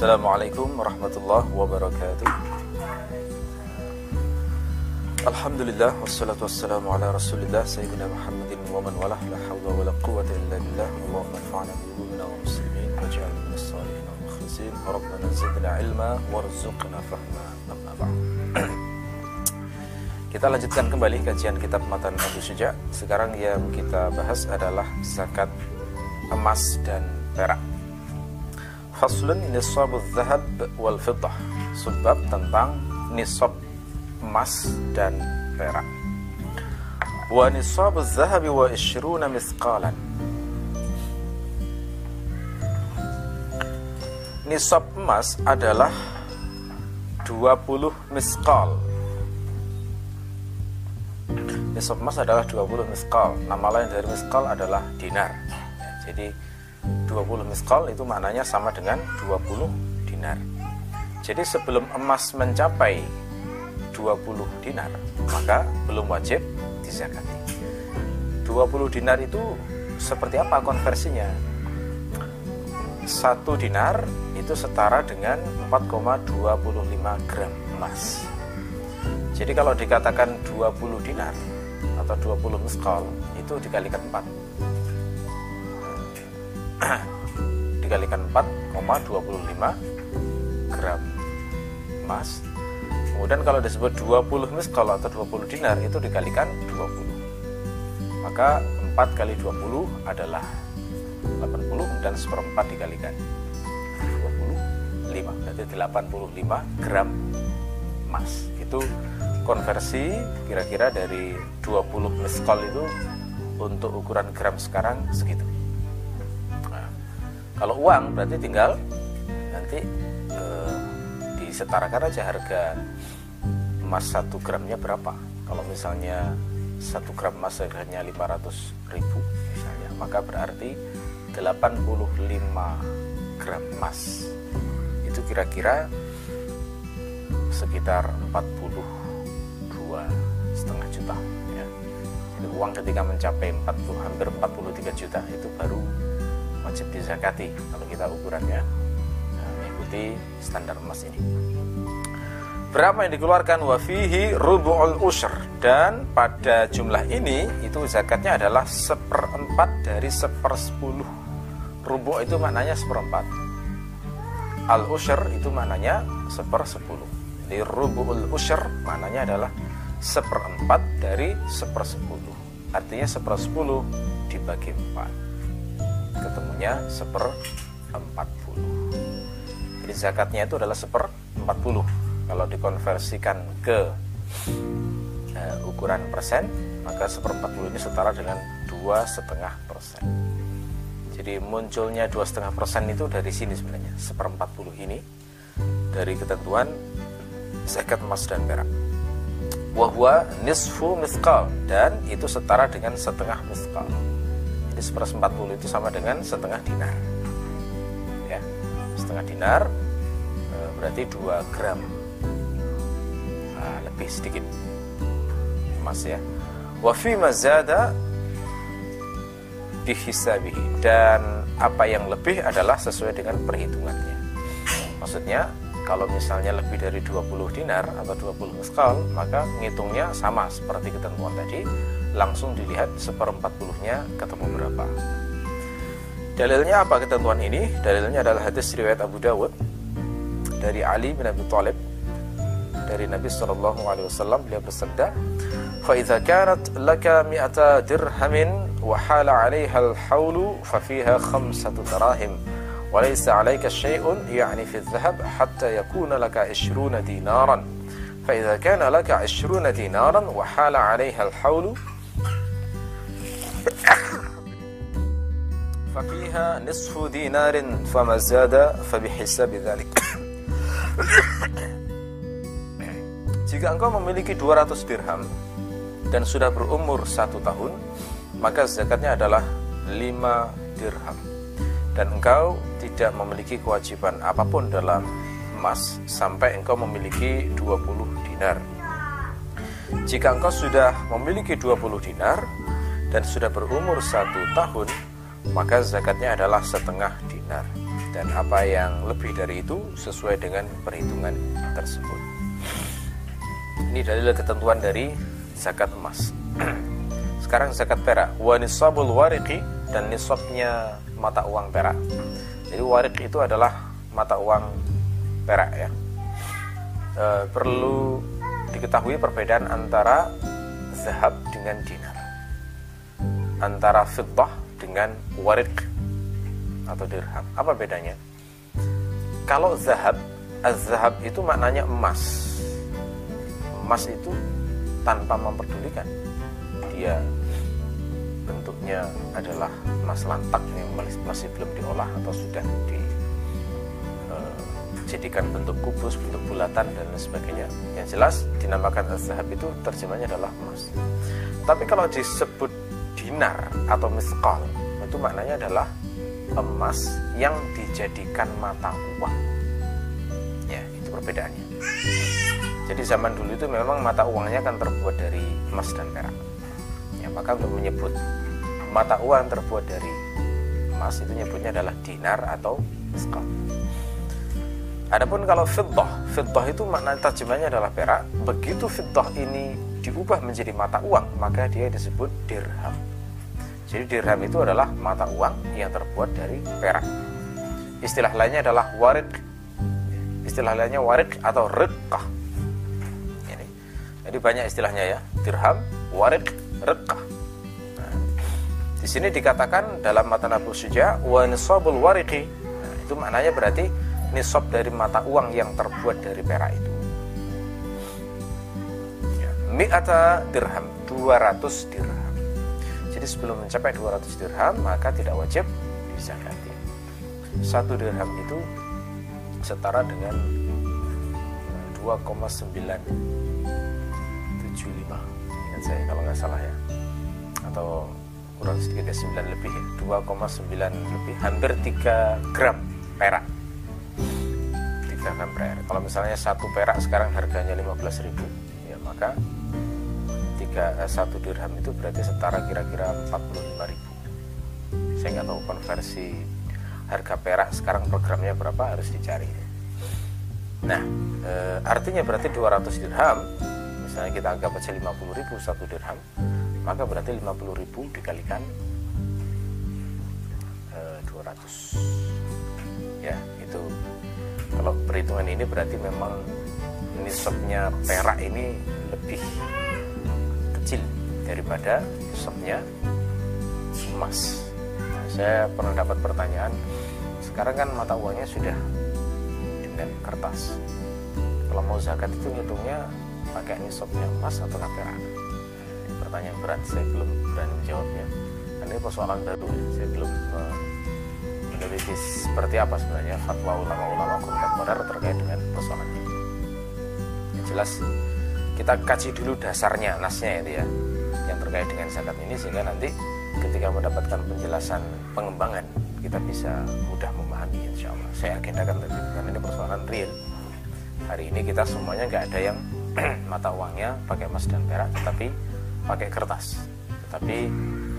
Assalamualaikum warahmatullahi wabarakatuh. Alhamdulillah wassalatu wassalamu ala rasulillah Sayyidina Muhammadin wa man walah La hawla wa la quwata illa billah Allahumma anfa'na bi'ulumina wa muslimin Waj'al min as-salihin wa mukhlisin Rabbana zidna ilma warzuqna fahma Amma ba'd. Kita lanjutkan kembali kajian kitab Matan Abu Syuja. Sekarang yang kita bahas adalah zakat emas dan perak Faslun nisabu zahab wal fiddah Sebab tentang nisab emas dan perak. Wa nisabu zahabi wa ishruna misqalan. Nisab emas adalah 20 misqal. Nisab emas adalah 20 misqal. Nama lain dari misqal adalah dinar. Jadi 20 miskal itu maknanya sama dengan 20 dinar. Jadi sebelum emas mencapai 20 dinar, maka belum wajib dizakati. 20 dinar itu seperti apa konversinya? Satu dinar itu setara dengan 4,25 gram emas. Jadi kalau dikatakan 20 dinar atau 20 miskal itu dikalikan 4 dikalikan 4,25 gram emas. Kemudian kalau disebut 20 miskal atau 20 dinar itu dikalikan 20 maka 4 kali 20 adalah 80 dan seperempat dikalikan 25 berarti 85 gram emas. Itu konversi kira-kira dari 20 miskal itu untuk ukuran gram sekarang segitu kalau uang berarti tinggal nanti e, disetarakan aja harga emas satu gramnya berapa. Kalau misalnya satu gram emas harganya 500 ribu misalnya, maka berarti 85 gram emas itu kira-kira sekitar 42 setengah juta ya. Jadi uang ketika mencapai 40 hampir 43 juta itu baru wajib dizakati kalau kita ukurannya nah, mengikuti standar emas ini. Berapa yang dikeluarkan wafihi rubu'ul ushr dan pada jumlah ini itu zakatnya adalah seperempat dari sepersepuluh. Rubu' itu maknanya seperempat. Al ushr itu maknanya sepersepuluh. Jadi rubu'ul ushr maknanya adalah seperempat dari sepersepuluh. Artinya sepersepuluh dibagi empat ketemunya seper 40 jadi zakatnya itu adalah seper 40 kalau dikonversikan ke uh, ukuran persen maka seper 40 ini setara dengan dua setengah persen. Jadi munculnya dua setengah persen itu dari sini sebenarnya. Seper 40 ini dari ketentuan zakat emas dan perak. Wahwa nisfu miskal dan itu setara dengan setengah miskal jadi seperas 40 itu sama dengan setengah dinar. Ya setengah dinar e, berarti 2 gram. Nah, lebih sedikit. Emas ya. Wafi mazada dihisabihi dan apa yang lebih adalah sesuai dengan perhitungannya. Maksudnya kalau misalnya lebih dari 20 dinar atau 20 muskal maka ngitungnya sama seperti ketentuan tadi langsung dilihat seperempat puluhnya ketemu berapa. Dalilnya apa ketentuan ini? Dalilnya adalah hadis riwayat Abu Dawud dari Ali bin Abi Thalib dari Nabi Shallallahu Alaihi Wasallam beliau bersabda, "Faidha kanat laka mi'ata dirhamin wa hala 'alaiha al-haulu fa fiha khamsatu darahim." وليس عليك شيء يعني في الذهب حتى يكون لك عشرون دينارا فإذا كان لك عشرون دينارا وحال عليها الحول ففيها نصف دينار فما زاد فبحساب ذلك Jika engkau memiliki 200 dirham dan sudah berumur satu tahun, maka zakatnya adalah 5 dirham. Dan engkau tidak memiliki kewajiban apapun dalam emas sampai engkau memiliki 20 dinar. Jika engkau sudah memiliki 20 dinar dan sudah berumur satu tahun, maka zakatnya adalah setengah dinar dan apa yang lebih dari itu sesuai dengan perhitungan tersebut. Ini dalil ketentuan dari zakat emas. Sekarang zakat perak, wa nisabul wariqi dan nisabnya mata uang perak. Jadi warik itu adalah mata uang perak ya. E, perlu diketahui perbedaan antara zahab dengan dinar. Antara fiddah dengan warik atau dirham. Apa bedanya? Kalau zahab, az-zahab itu maknanya emas. Emas itu tanpa memperdulikan dia bentuknya adalah emas lantak yang masih belum diolah atau sudah dijadikan eh, bentuk kubus, bentuk bulatan dan lain sebagainya. Yang jelas dinamakan az-zahab itu terjemahnya adalah emas. Tapi kalau disebut dinar atau miskal itu maknanya adalah emas yang dijadikan mata uang. Ya, itu perbedaannya. Jadi zaman dulu itu memang mata uangnya kan terbuat dari emas dan perak. Ya, maka untuk menyebut mata uang terbuat dari emas itu nyebutnya adalah dinar atau miskal. Adapun kalau fiddah, fiddah itu makna terjemahnya adalah perak. Begitu fiddah ini diubah menjadi mata uang, maka dia disebut dirham. Jadi dirham itu adalah mata uang yang terbuat dari perak. Istilah lainnya adalah warid. Istilah lainnya warid atau riqqah. Ini. Jadi banyak istilahnya ya. Dirham, warid, riqqah. Nah, di sini dikatakan dalam mata Nabu Suja wa nisabul wariqi. Nah, itu maknanya berarti nisab dari mata uang yang terbuat dari perak itu. Mi'ata dirham, 200 dirham. Jadi sebelum mencapai 200 dirham maka tidak wajib disakati. Satu dirham itu setara dengan 2,975 ingat saya kalau nggak salah ya atau kurang sedikit ya 9 lebih 2,9 lebih hampir 3 gram perak 3 gram perak kalau misalnya satu perak sekarang harganya 15.000 ya maka tiga eh, satu dirham itu berarti setara kira-kira 45 ribu. Saya nggak tahu konversi harga perak sekarang programnya berapa harus dicari. Nah e, artinya berarti 200 dirham misalnya kita anggap aja 50 ribu satu dirham maka berarti 50 ribu dikalikan e, eh, 200 ya itu. Kalau perhitungan ini berarti memang nisabnya perak ini lebih kecil daripada sopnya emas. Nah, saya pernah dapat pertanyaan, sekarang kan mata uangnya sudah dengan kertas. Kalau mau zakat itu ngitungnya pakai nisabnya emas atau perak? Pertanyaan berat, saya belum berani menjawabnya. Ini persoalan baru, saya belum uh, meneliti seperti apa sebenarnya fatwa ulama-ulama kontemporer terkait dengan persoalan ini. Yang jelas kita kaji dulu dasarnya nasnya itu ya yang terkait dengan zakat ini sehingga nanti ketika mendapatkan penjelasan pengembangan kita bisa mudah memahami insya Allah. Saya agendakan lebih karena ini persoalan real. Hari ini kita semuanya nggak ada yang mata uangnya pakai emas dan perak tetapi pakai kertas. Tetapi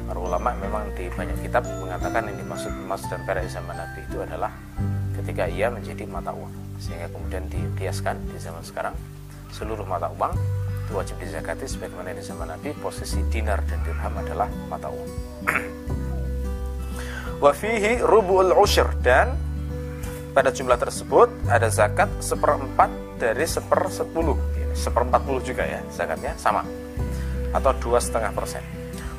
para ulama memang di banyak kitab mengatakan yang dimaksud emas dan perak di zaman Nabi itu adalah ketika ia menjadi mata uang sehingga kemudian dikiaskan di zaman sekarang seluruh mata uang itu wajib dizakati sebagaimana di zaman Nabi posisi dinar dan dirham adalah mata uang. Wafihi rubu'ul usyr dan pada jumlah tersebut ada zakat seperempat dari seper sepuluh seperempat puluh juga ya zakatnya sama. Atau dua setengah persen.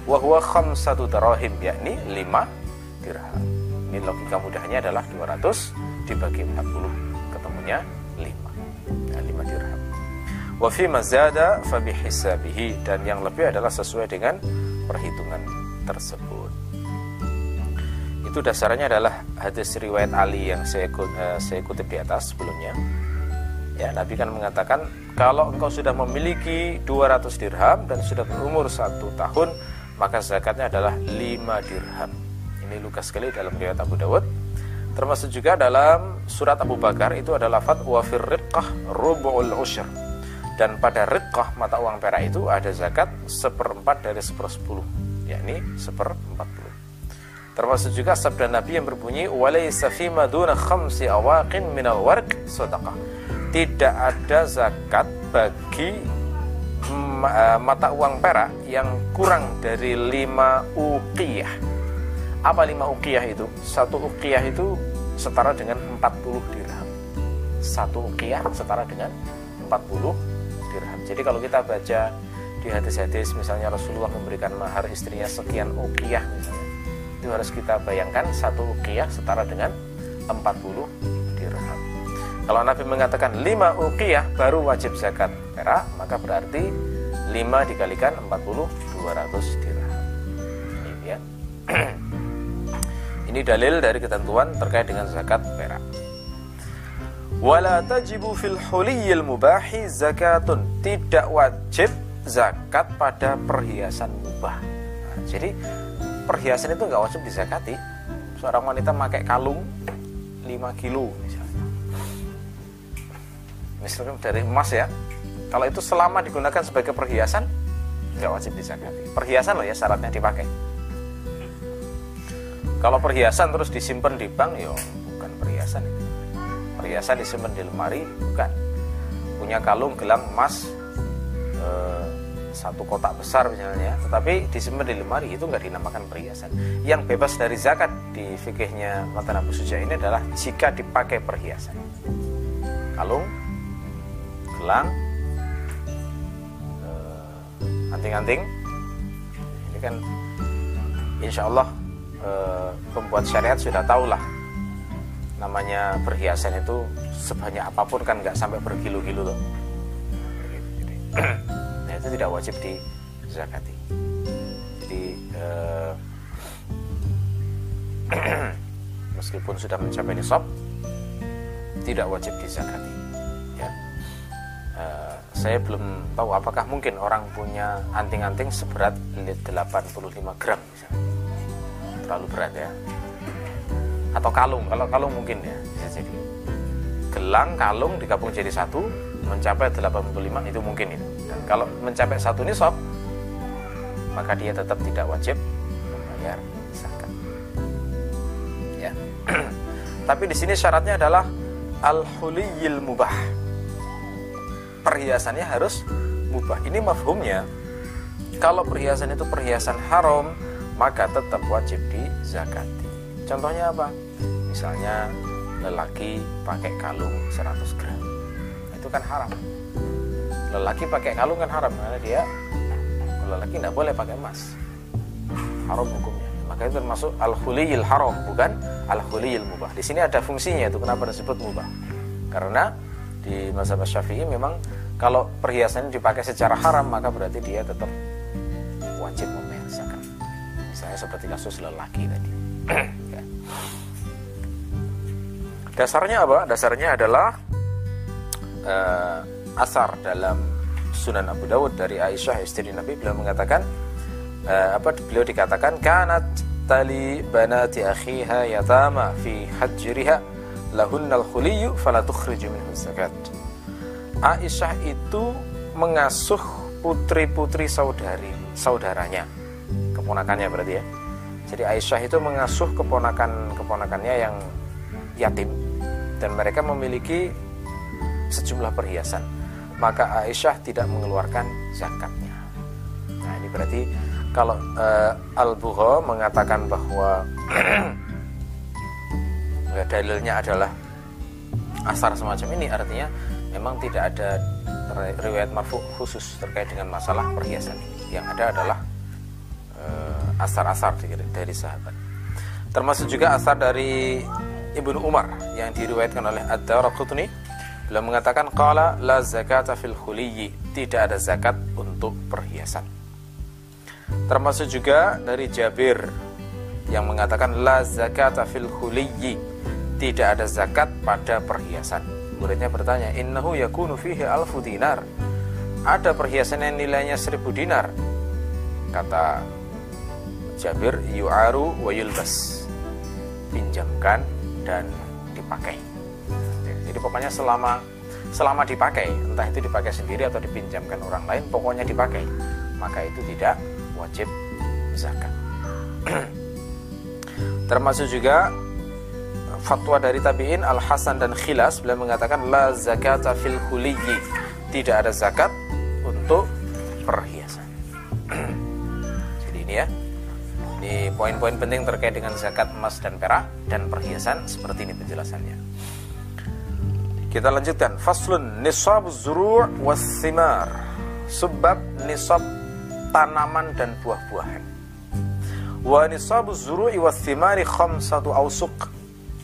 Wahwa satu darahim yakni lima dirham. Ini logika mudahnya adalah 200 dibagi 40 ketemunya 5 nah, 5 dirham wa fi mazada fa bihisabihi dan yang lebih adalah sesuai dengan perhitungan tersebut. Itu dasarnya adalah hadis riwayat Ali yang saya, uh, saya kutip di atas sebelumnya. Ya, Nabi kan mengatakan kalau engkau sudah memiliki 200 dirham dan sudah berumur satu tahun maka zakatnya adalah 5 dirham. Ini lukas sekali dalam riwayat Abu Dawud. Termasuk juga dalam surat Abu Bakar itu adalah fatwa firriqah rubu'ul usyr dan pada rekah mata uang perak itu ada zakat seperempat dari sepersepuluh yakni seperempat puluh Termasuk juga sabda Nabi yang berbunyi walaysa maduna khamsi awaqin minal warq sadaqah. Tidak ada zakat bagi eh, mata uang perak yang kurang dari lima uqiyah. Apa lima uqiyah itu? Satu uqiyah itu setara dengan 40 dirham. Satu uqiyah setara dengan 40 dirham. Jadi kalau kita baca di hadis-hadis misalnya Rasulullah memberikan mahar istrinya sekian uqiyah misalnya itu harus kita bayangkan satu uqiyah setara dengan 40 dirham. Kalau Nabi mengatakan 5 uqiyah baru wajib zakat perak, maka berarti 5 dikalikan 40 200 dirham. Ini ya. Ini dalil dari ketentuan terkait dengan zakat perak. Wala tajibu fil huliyil mubahi zakatun. Tidak wajib zakat pada perhiasan mubah. Nah, jadi perhiasan itu nggak wajib dizakati. Seorang wanita pakai kalung 5 kilo misalnya. Misalnya dari emas ya. Kalau itu selama digunakan sebagai perhiasan nggak wajib dizakati. Perhiasan loh ya syaratnya dipakai. Kalau perhiasan terus disimpan di bank ya bukan perhiasan. itu perhiasan disimpan di lemari bukan punya kalung gelang emas eh, satu kotak besar misalnya, tetapi disimpan di lemari itu nggak dinamakan perhiasan. Yang bebas dari zakat di fikihnya Matan Abu Suja ini adalah jika dipakai perhiasan. Kalung, gelang, eh, anting-anting, ini kan insya Allah eh, pembuat syariat sudah tahu lah namanya perhiasan itu sebanyak apa pun kan nggak sampai berkilo-kilo loh. itu tidak wajib di zakati jadi eh, meskipun sudah mencapai nisab tidak wajib dizakati ya. Eh, saya belum tahu apakah mungkin orang punya anting-anting seberat 85 gram misalnya. Terlalu berat ya atau kalung kalau kalung mungkin ya. Bisa jadi gelang kalung digabung jadi satu mencapai 85 itu mungkin itu dan kalau mencapai satu nisab maka dia tetap tidak wajib membayar zakat. Ya. Tapi di sini syaratnya adalah al huliyil mubah. Perhiasannya harus mubah. Ini mafhumnya. Kalau perhiasan itu perhiasan haram maka tetap wajib dizakati contohnya apa? Misalnya lelaki pakai kalung 100 gram. Itu kan haram. Lelaki pakai kalung kan haram karena dia lelaki tidak boleh pakai emas. Haram hukumnya. Maka itu termasuk al khuliyil haram bukan al khuliyil mubah. Di sini ada fungsinya itu kenapa disebut mubah? Karena di masa syafi'i memang kalau perhiasan dipakai secara haram maka berarti dia tetap wajib zakat misalnya seperti kasus lelaki tadi. dasarnya apa? Dasarnya adalah uh, asar dalam Sunan Abu Dawud dari Aisyah istri Nabi. Beliau mengatakan uh, apa beliau dikatakan kanat tali banati akhiha yatama fi hajriha lahunnal khuliyu fala tukhriju minhu zakat. Aisyah itu mengasuh putri-putri saudari saudaranya. Keponakannya berarti ya. Jadi Aisyah itu mengasuh keponakan-keponakannya yang yatim. Dan mereka memiliki sejumlah perhiasan. Maka Aisyah tidak mengeluarkan zakatnya. Nah ini berarti kalau uh, Al-Bugha mengatakan bahwa dalilnya adalah asar semacam ini artinya memang tidak ada riwayat marfu khusus terkait dengan masalah perhiasan. Yang ada adalah uh, asar-asar dari sahabat. Termasuk juga asar dari Ibnu Umar yang diriwayatkan oleh Ad-Darqutni Beliau mengatakan qala la zakata fil khuliyyi, tidak ada zakat untuk perhiasan. Termasuk juga dari Jabir yang mengatakan la zakata fil khuliyyi, tidak ada zakat pada perhiasan. Muridnya bertanya, "Innahu yakunu fihi alfu dinar." Ada perhiasan yang nilainya seribu dinar. Kata Jabir, yu'aru wa yulbas. Pinjamkan dan dipakai. Jadi pokoknya selama selama dipakai, entah itu dipakai sendiri atau dipinjamkan orang lain, pokoknya dipakai, maka itu tidak wajib zakat. termasuk juga fatwa dari tabi'in Al Hasan dan Khilas beliau mengatakan la zakata fil huliyyi tidak ada zakat untuk perhiasan jadi ini ya poin-poin penting terkait dengan zakat emas dan perak dan perhiasan seperti ini penjelasannya. Kita lanjutkan. Faslun nisab zuru' was thimar. Sebab nisab tanaman dan buah-buahan. Wa nisab zuru'i was thimari khamsatu awsuq.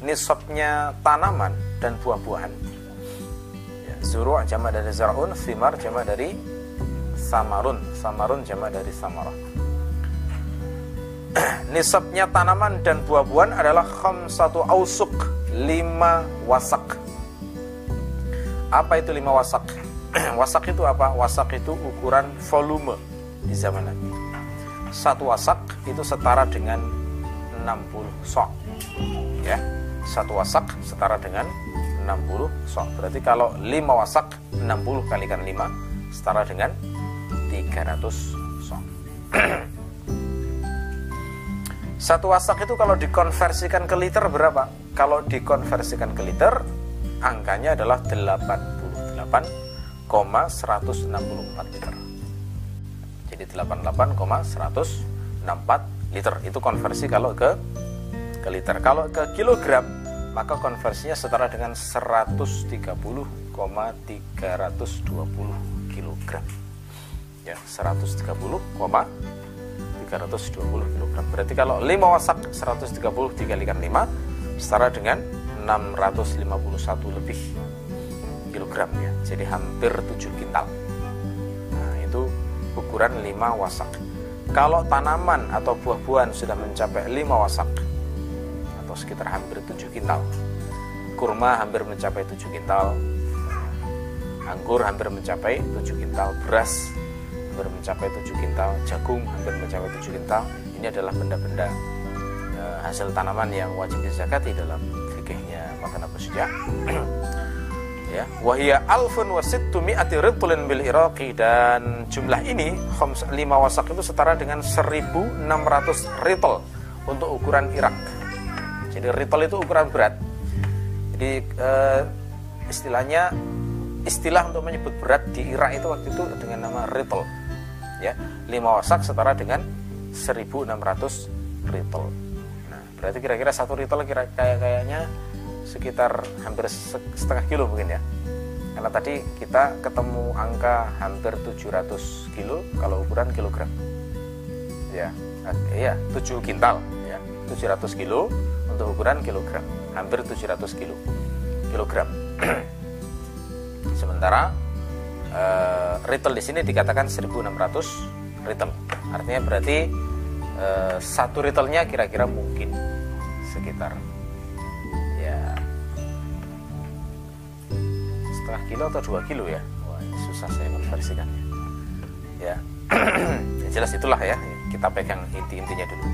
Nisabnya tanaman dan buah-buahan. Ya, zuru' jamak dari zar'un, thimar jamak dari samarun, samarun jamak dari samarah. Nisabnya tanaman dan buah-buahan adalah satu ausuk, lima wasak. Apa itu lima wasak? wasak itu apa? Wasak itu ukuran volume di zaman Nabi. Satu wasak itu setara dengan 60 sok. Ya, satu wasak setara dengan 60 sok. Berarti kalau 5 wasak 60 kalikan 5 setara dengan 300 sok. satu wasak itu kalau dikonversikan ke liter berapa? Kalau dikonversikan ke liter angkanya adalah 88,164 liter. Jadi 88,164 liter itu konversi kalau ke ke liter. Kalau ke kilogram maka konversinya setara dengan 130,320 kg. Ya, 130,320 kg. Berarti kalau 5 wasak 130 dikalikan 5 setara dengan 651 lebih kilogram ya. Jadi hampir 7 kintal. Nah, itu ukuran 5 wasak. Kalau tanaman atau buah-buahan sudah mencapai 5 wasak, sekitar hampir 7 kintal kurma hampir mencapai 7 kintal anggur hampir mencapai 7 kintal beras hampir mencapai 7 kintal jagung hampir mencapai 7 kintal ini adalah benda-benda e, hasil tanaman yang wajib dizakati dalam fikihnya makan apa saja ya wahia alfun wasittu mi'ati ritulin bil iraqi dan jumlah ini lima wasak itu setara dengan 1600 ritel untuk ukuran Irak jadi ritol itu ukuran berat. Jadi uh, istilahnya istilah untuk menyebut berat di Irak itu waktu itu dengan nama ritol. Ya, 5 wasak setara dengan 1600 ritol. Nah, berarti kira-kira satu ritol kira kayak kayaknya sekitar hampir setengah kilo mungkin ya. Karena tadi kita ketemu angka hampir 700 kilo kalau ukuran kilogram. Ya, iya 7 kintal ya, 700 kilo untuk ukuran kilogram hampir 700 kilo kilogram sementara uh, retail di sini dikatakan 1600 retail artinya berarti uh, satu retailnya kira-kira mungkin sekitar ya setengah kilo atau dua kilo ya Wah, susah saya konversikannya ya jelas itulah ya kita pegang inti-intinya dulu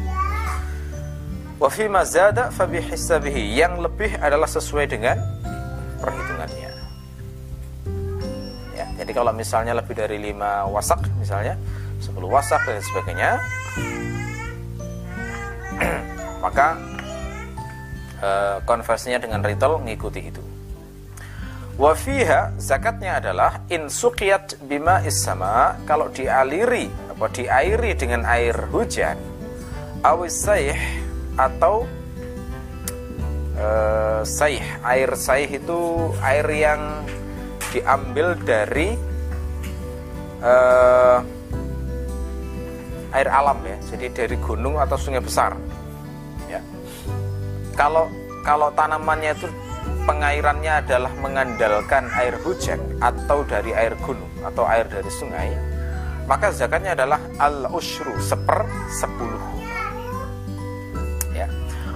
Wa mazada fa. Yang lebih adalah sesuai dengan perhitungannya. Kalau misalnya lebih dari 5 wasak misalnya 10 wasak dan sebagainya maka e, konversinya dengan retail mengikuti itu. Wafiha zakatnya adalah in suqiyat bima isama kalau dialiri atau diairi dengan air hujan awis atau uh, saih air saih itu air yang diambil dari uh, air alam ya. Jadi dari gunung atau sungai besar. Ya. Kalau kalau tanamannya itu pengairannya adalah mengandalkan air hujan atau dari air gunung atau air dari sungai maka zakatnya adalah al ushru seper sepuluh.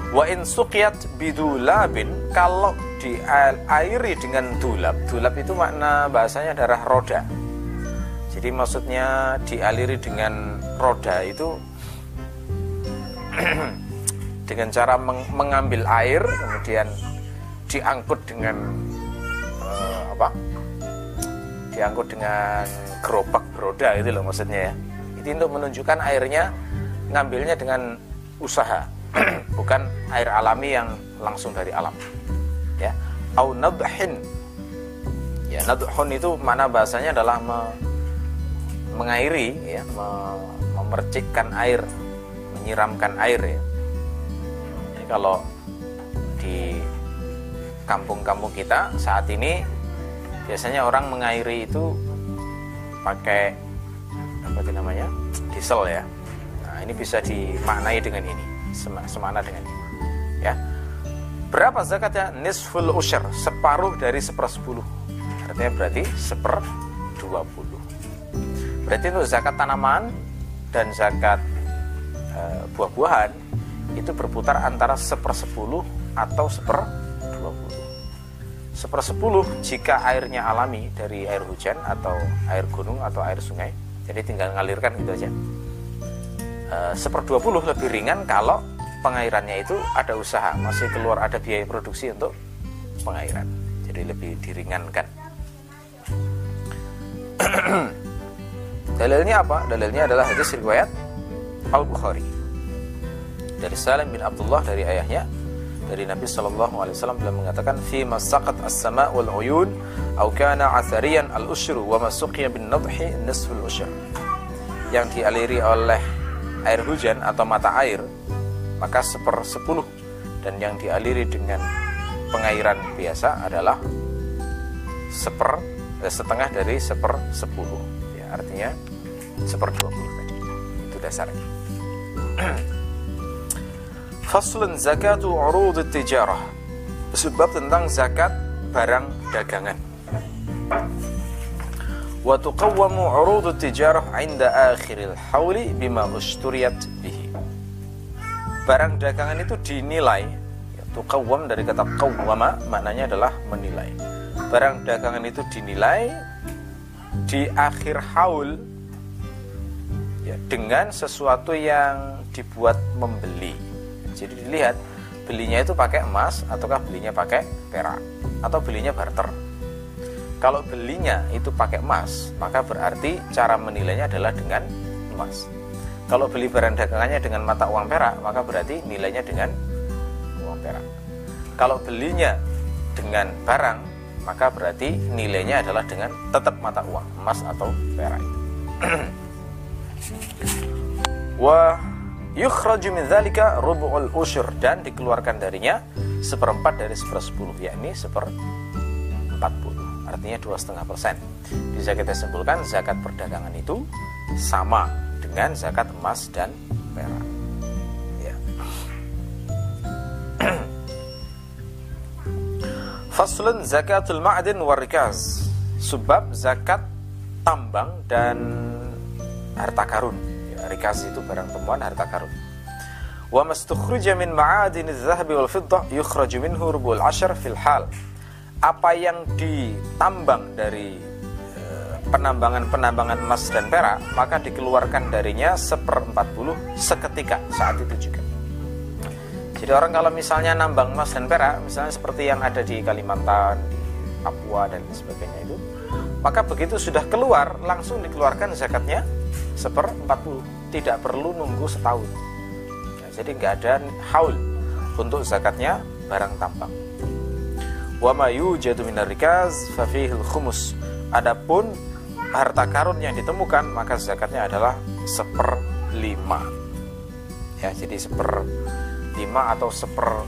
Wa in suqiyat bidulabin kalau diairi dengan dulab. Dulab itu makna bahasanya darah roda. Jadi maksudnya dialiri dengan roda itu dengan cara meng mengambil air kemudian diangkut dengan uh, apa? Diangkut dengan gerobak beroda itu loh maksudnya ya. Itu untuk menunjukkan airnya ngambilnya dengan usaha bukan air alami yang langsung dari alam ya. Au nadhin ya nadhun itu mana bahasanya adalah me, mengairi ya me, memercikkan air menyiramkan air ya. Jadi kalau di kampung-kampung kita saat ini biasanya orang mengairi itu pakai apa itu namanya diesel ya. Nah ini bisa dimaknai dengan ini semana dengan ini ya berapa zakatnya? Nisful usyr separuh dari sepersepuluh. Artinya berarti seper dua puluh. Berarti untuk zakat tanaman dan zakat e, buah-buahan itu berputar antara sepersepuluh atau seper dua puluh. Sepersepuluh jika airnya alami dari air hujan atau air gunung atau air sungai. Jadi tinggal ngalirkan gitu aja. E, seper dua puluh lebih ringan kalau pengairannya itu ada usaha masih keluar ada biaya produksi untuk pengairan. Jadi lebih diringankan. Dalilnya apa? Dalilnya adalah hadis riwayat Al Bukhari dari Salim bin Abdullah dari ayahnya dari Nabi Shallallahu Alaihi Wasallam beliau mengatakan fi masaqat as-sama wal uyun atau kana athariyan al ushru wa masuqiya bin nadhi nisful usyr yang dialiri oleh air hujan atau mata air maka seper sepuluh. Dan yang dialiri dengan pengairan biasa adalah seper eh, setengah dari seper sepuluh. Ya artinya seper dua puluh tadi. Itu dasarnya. Faslun zakatu urud tijarah. Sebab tentang zakat barang dagangan. Wa tuqawwamu urud tijarah inda akhiril hawli bima usturiyat bihi Barang dagangan itu dinilai ya, Tuqawwam dari kata qawwama maknanya adalah menilai Barang dagangan itu dinilai di akhir haul ya, dengan sesuatu yang dibuat membeli jadi dilihat belinya itu pakai emas ataukah belinya pakai perak atau belinya barter. Kalau belinya itu pakai emas, maka berarti cara menilainya adalah dengan emas. Kalau beli barang dagangannya dengan mata uang perak, maka berarti nilainya dengan uang perak. Kalau belinya dengan barang, maka berarti nilainya adalah dengan tetap mata uang, emas atau perak. Wah yukhraju min dzalika rubu'ul usyur dan dikeluarkan darinya seperempat dari sepersepuluh yakni seper empat puluh artinya dua setengah persen bisa kita simpulkan zakat perdagangan itu sama dengan zakat emas dan perak. Ya. Faslun zakatul ma'adin warikaz Sebab zakat tambang dan harta karun. Rikaz itu barang temuan harta karun. Wa mastukhrija min ma'adin adh-dhahabi wal fiddah yukhraju minhu rubul ashar fil hal. Apa yang ditambang dari penambangan-penambangan emas dan perak maka dikeluarkan darinya seperempat puluh seketika saat itu juga. Jadi orang kalau misalnya nambang emas dan perak misalnya seperti yang ada di Kalimantan di Papua dan sebagainya itu maka begitu sudah keluar langsung dikeluarkan zakatnya seper 40 tidak perlu nunggu setahun. Ya, jadi nggak ada haul untuk zakatnya barang tambang. Wa ma yujadu minar rikaz fafihil khumus. Adapun harta karun yang ditemukan maka zakatnya adalah seper lima. Ya jadi seper lima atau seper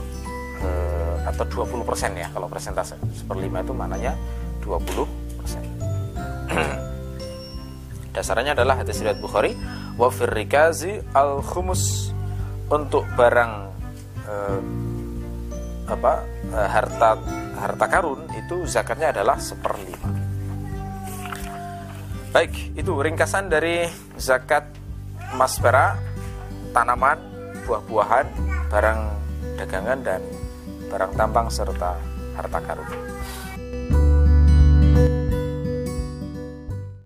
eh, atau 20 persen ya kalau persentase. Seper lima itu maknanya 20 persen. Dasarnya adalah hadis riwayat Bukhari wa rikazi al khumus untuk barang eh, apa eh, harta harta karun itu zakatnya adalah seperlima. Baik, itu ringkasan dari zakat emas perak, tanaman, buah-buahan, barang dagangan dan barang tambang serta harta karun.